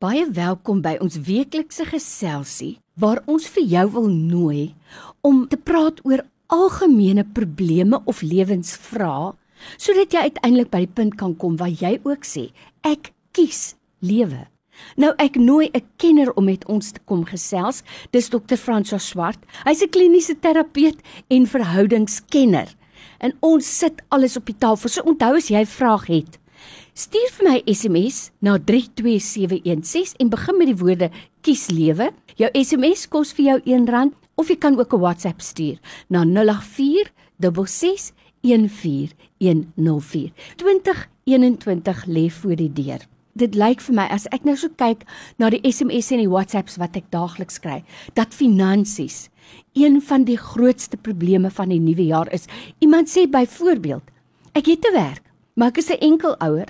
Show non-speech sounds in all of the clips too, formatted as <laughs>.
Baie welkom by ons weeklikse geselsie waar ons vir jou wil nooi om te praat oor algemene probleme of lewensvrae sodat jy uiteindelik by die punt kan kom waar jy ook sê ek kies lewe. Nou ek nooi 'n kenner om met ons te kom gesels. Dis Dr. François Swart. Hy's 'n kliniese terapeut en verhoudingskenner. En ons sit alles op die tafel. So onthou as jy 'n vraag het, stuur vir my SMS na 32716 en begin met die woorde kies lewe. Jou SMS kos vir jou R1 of jy kan ook 'n WhatsApp stuur na 084 66 14104. 2021 lê voor die deur. Dit lyk vir my as ek nou so kyk na die SMS'e en die WhatsApps wat ek daagliks kry, dat finansies een van die grootste probleme van die nuwe jaar is. Iemand sê byvoorbeeld, ek het te werk, maar ek is 'n enkel ouer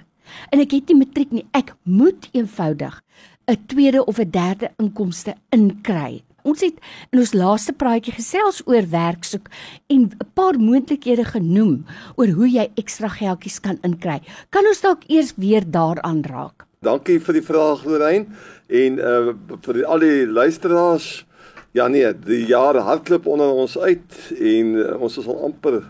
en ek het nie matriek nie. Ek moet eenvoudig 'n tweede of 'n derde inkomste inkry. Ons het in ons laaste praatjie gesels oor werk soek en 'n paar moontlikhede genoem oor hoe jy ekstra geldjies kan inkry. Kan ons dalk eers weer daaraan raak? Dankie vir die vraag Lorraine en uh vir al die luisteraars. Ja nee, die jaar hardloop onder ons uit en uh, ons is al amper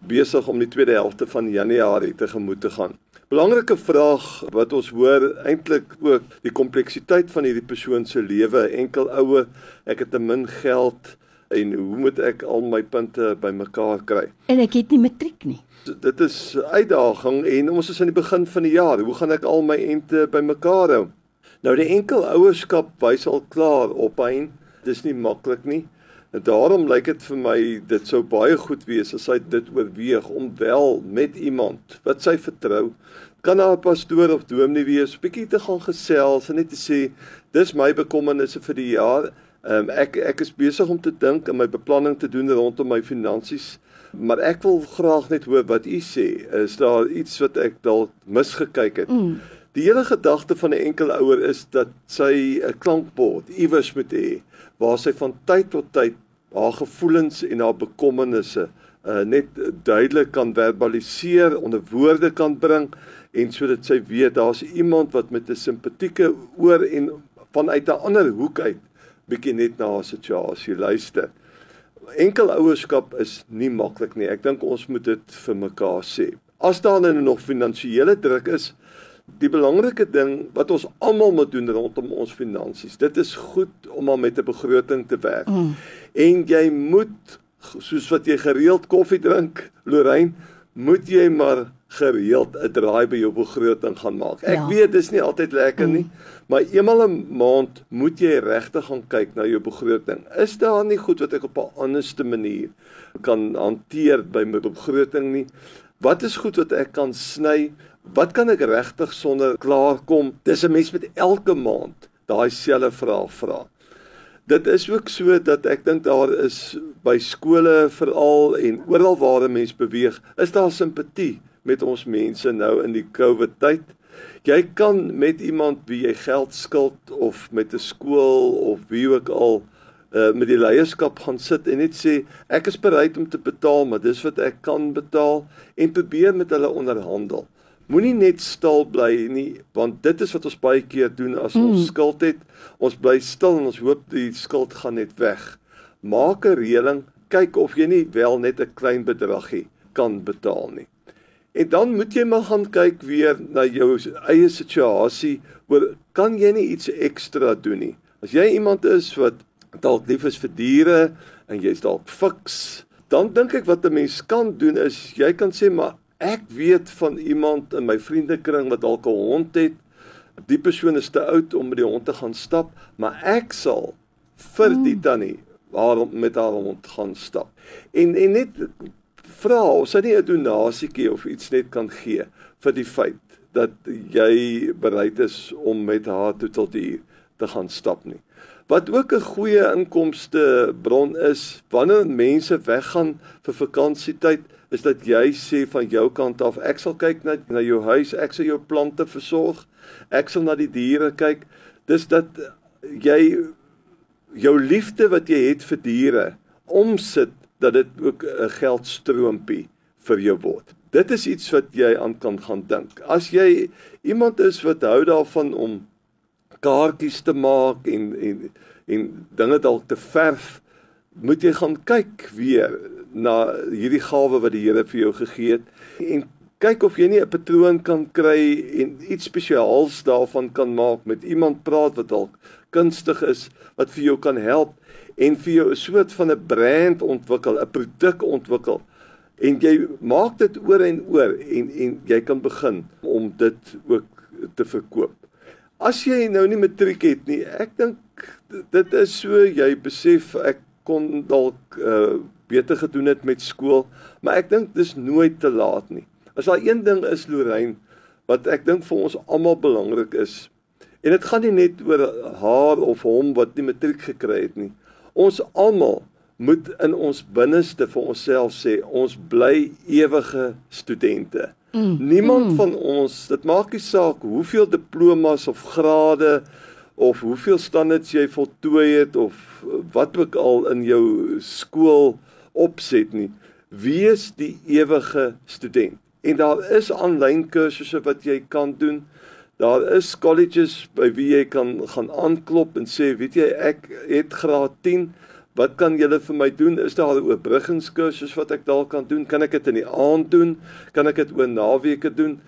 besig om die tweede helfte van Januarie tegemoet te gaan. Belangrike vraag wat ons hoor eintlik ook die kompleksiteit van hierdie persoon se lewe, enkel ouer, ek het te min geld en hoe moet ek al my punte bymekaar kry? En ek het nie matriek nie. Dit is uitdaging en ons is aan die begin van die jaar. Hoe gaan ek al my ente bymekaar hou? Nou die enkel ouerskap wys al klaar op hy. Dis nie maklik nie. En daarom lyk dit vir my dit sou baie goed wees as hy dit oorweeg om wel met iemand wat sy vertrou, kan haar pastoor of dominee wees, bietjie te gaan gesels en net te sê dis my bekommernisse vir die jaar. Um, ek ek is besig om te dink en my beplanning te doen rondom my finansies, maar ek wil graag net hoor wat u sê. Is daar iets wat ek dalk misgekyk het? Mm. Die hele gedagte van 'n enkel ouer is dat sy 'n klankbord iewers moet hê waar sy van tyd tot tyd haar gevoelens en haar bekommernisse uh, net duidelik kan verbaliseer, onder woorde kan bring en sodat sy weet daar's iemand wat met 'n simpatieke oor en vanuit 'n ander hoek uit bietjie net na haar situasie luister. Enkel ouerskap is nie maklik nie. Ek dink ons moet dit vir mekaar sê. As daar nou nog finansiële druk is, die belangrike ding wat ons almal moet doen rondom ons finansies. Dit is goed om maar met 'n begroting te werk. Mm. En jy moet soos wat jy gereeld koffie drink, Lorraine, moet jy maar gereeld 'n draai by jou begroting gaan maak. Ek ja. weet dis nie altyd lekker mm. nie, maar eenmal 'n maand moet jy regtig gaan kyk na jou begroting. Is daar nie goed wat ek op 'n anderste manier kan hanteer by my begroting nie? Wat is goed wat ek kan sny? Wat kan ek regtig sonder klaarkom? Dis 'n mens met elke maand daai selfe vraag vra. Dit is ook so dat ek dink daar is by skole veral en oral waar 'n mens beweeg, is daar simpatie met ons mense nou in die COVID tyd. Jy kan met iemand wie jy geld skuld of met 'n skool of wie ook al uh, met die leierskap gaan sit en net sê ek is bereid om te betaal, maar dis wat ek kan betaal en probeer met hulle onderhandel. Moenie net stil bly nie, want dit is wat ons baie keer doen as mm. ons skuld het. Ons bly stil en ons hoop die skuld gaan net weg. Maak 'n reëling, kyk of jy nie wel net 'n klein bedragie kan betaal nie. En dan moet jy maar gaan kyk weer na jou eie situasie, oor kan jy nie iets ekstra doen nie. As jy iemand is wat dalk lief is vir diere en jy's dalk fiks, dan dink ek wat 'n mens kan doen is jy kan sê maar Ek weet van iemand in my vriendekring wat dalk 'n hond het. Die persoon is te oud om met die hond te gaan stap, maar ek sal vir die hmm. tannie waarom met haar hond gaan stap. En en net vra of sy nie 'n donasietjie of iets net kan gee vir die feit dat jy bereid is om met haar tot tot hier te gaan stap nie. Wat ook 'n goeie inkomste bron is wanneer mense weggaan vir vakansietyd is dat jy sê van jou kant af ek sal kyk na na jou huis, ek sal jou plante versorg, ek sal na die diere kyk. Dis dat jy jou liefde wat jy het vir diere omsit dat dit ook 'n geldstroompie vir jou word. Dit is iets wat jy aan kan gaan dink. As jy iemand is wat hou daarvan om kaartjies te maak en en en dinge dalk te verf, moet jy gaan kyk weer na hierdie gawe wat die Here vir jou gegee het en kyk of jy nie 'n patroon kan kry en iets spesiaals daarvan kan maak met iemand praat wat dalk kunstig is wat vir jou kan help en vir jou 'n soort van 'n brand ontwikkel, 'n produk ontwikkel en jy maak dit oor en oor en en jy kan begin om dit ook te verkoop. As jy nou nie matriek het nie, ek dink dit is so jy besef ek kon dalk uh, beter gedoen het met skool, maar ek dink dis nooit te laat nie. As daar een ding is Lorraine wat ek dink vir ons almal belangrik is. En dit gaan nie net oor haar of hom wat nie matriek gekry het nie. Ons almal moet in ons binneste vir onsself sê ons bly ewige studente. Mm. Niemand mm. van ons, dit maak nie saak hoeveel diplomas of grade of hoeveel standaards jy voltooi het of wat ook al in jou skool opset nie. Wees die ewige student. En daar is aanlyn kursusse wat jy kan doen. Daar is colleges by wie jy kan gaan aanklop en sê, weet jy, ek het graad 10. Wat kan julle vir my doen? Is daar 'n oorbruggingskursus wat ek dalk kan doen? Kan ek dit in die aand doen? Kan ek dit oor naweke doen?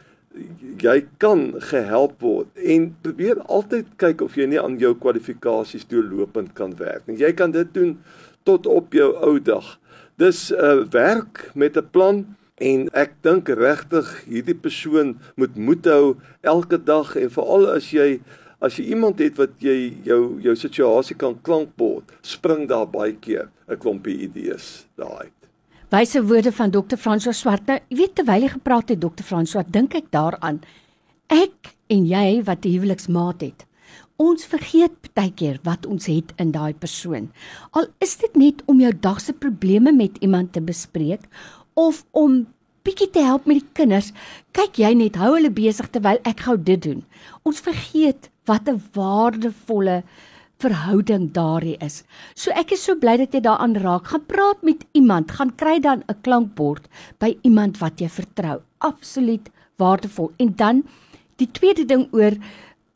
Jy kan gehelp word en probeer altyd kyk of jy nie aan jou kwalifikasies deurlopend kan werk nie. Jy kan dit doen tot op jou ou dag. Dis 'n uh, werk met 'n plan en ek dink regtig hierdie persoon moet moed hou elke dag en veral as jy as jy iemand het wat jy jou jou situasie kan klankbord spring daar baie keer 'n klompie idees daai Wyse woorde van Dr. François Swart. Nou, jy weet terwyl jy gepraat het Dr. François, dink ek daaraan. Ek en jy wat 'n huweliksmaat het. Ons vergeet baie keer wat ons het in daai persoon. Al is dit net om jou dag se probleme met iemand te bespreek of om bietjie te help met die kinders. Kyk jy net hou hulle besig terwyl ek gou dit doen. Ons vergeet wat 'n waardevolle verhouding daarin is. So ek is so bly dat jy daaraan raak. Gaan praat met iemand, gaan kry dan 'n klankbord by iemand wat jy vertrou. Absoluut waardevol. En dan die tweede ding oor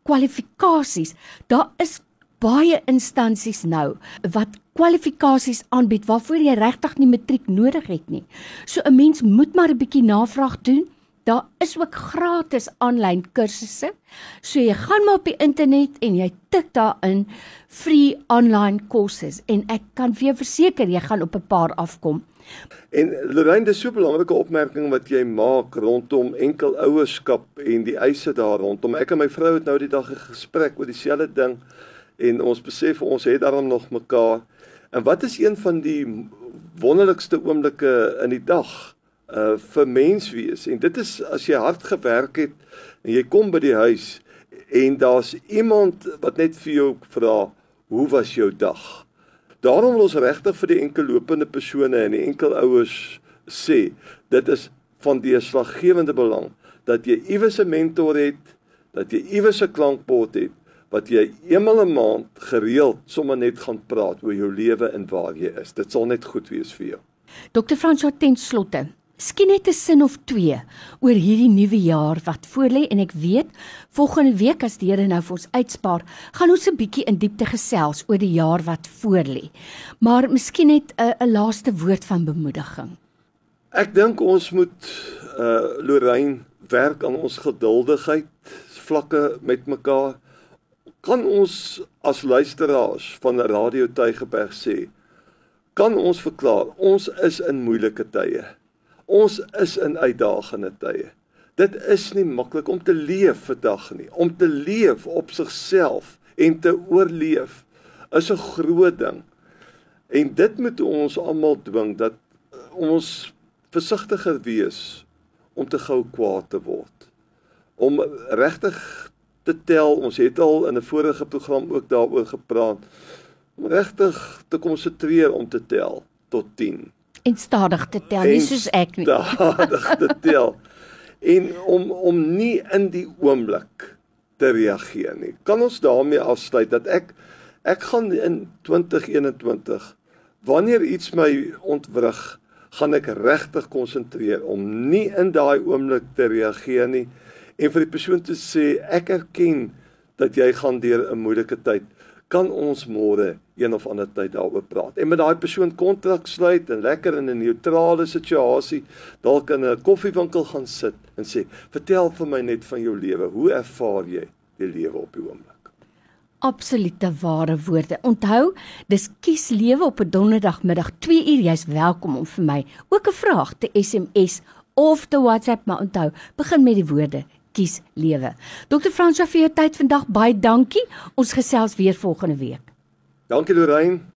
kwalifikasies. Daar is baie instansies nou wat kwalifikasies aanbied waarvoor jy regtig nie matriek nodig het nie. So 'n mens moet maar 'n bietjie navraag doen. Daar is ook gratis aanlyn kursusse. So jy gaan maar op die internet en jy tik daarin free online courses en ek kan vir jou verseker jy gaan op 'n paar afkom. En Lorraine, dis so 'n belangrike opmerking wat jy maak rondom enkel ouerskap en die eise daar rondom. Ek en my vrou het nou die dag 'n gesprek oor dieselfde ding en ons besef ons het daarom nog mekaar. En wat is een van die wonderlikste oomblikke in die dag uh vir menswees? En dit is as jy hard gewerk het en jy kom by die huis en daar's iemand wat net vir jou vra, "Hoe was jou dag?" Daarom wil ons regtig vir die enkellopende persone en die enkelouers sê, dit is van deurslaggewende belang dat jy iewers 'n mentor het, dat jy iewers 'n klankbord het wat jy eenmal 'n maand gereeld sommer net gaan praat oor jou lewe en waar jy is. Dit sal net goed wees vir jou. Dr. Fransjo ten slotte, skien net 'n sin of twee oor hierdie nuwe jaar wat voorlê en ek weet volgende week as die Here nou vir ons uitspaar, gaan ons 'n bietjie in diepte gesels oor die jaar wat voorlê. Maar miskien net 'n 'n laaste woord van bemoediging. Ek dink ons moet uh Lorraine werk aan ons geduldigheid vlakke met mekaar kan ons as luisteraars van Radio Tygerberg sê kan ons verklaar ons is in moeilike tye. Ons is in uitdagende tye. Dit is nie maklik om te leef vandag nie. Om te leef op sigself en te oorleef is 'n groot ding. En dit moet ons almal dwing dat ons versigtiger wees om te gou kwaad te word. Om regtig te tel. Ons het al in 'n vorige program ook daaroor gepraat om regtig te konsentreer om te tel tot 10 en stadig te tel, nie soos ek nie. Stadig te <laughs> tel. en om om nie in die oomblik te reageer nie. Kan ons daarmee afsluit dat ek ek gaan in 2021 wanneer iets my ontwrig, gaan ek regtig konsentreer om nie in daai oomblik te reageer nie en vir die persoon te sê ek erken dat jy gaan deur 'n moeilike tyd, kan ons môre een of ander tyd daaroor praat. En met daai persoon kontrak sluit en lekker in 'n neutrale situasie dalk in 'n koffiewinkel gaan sit en sê, "Vertel vir my net van jou lewe. Hoe ervaar jy die lewe op die oomblik?" Absolute ware woorde. Onthou, dis kies lewe op 'n donderdagmiddag 2 uur. Jy's welkom om vir my ook 'n vraag te SMS of te WhatsApp, maar onthou, begin met die woorde kies lewe. Dr. Fransja vir jou tyd vandag baie dankie. Ons gesels weer volgende week. Dankie Lorraine.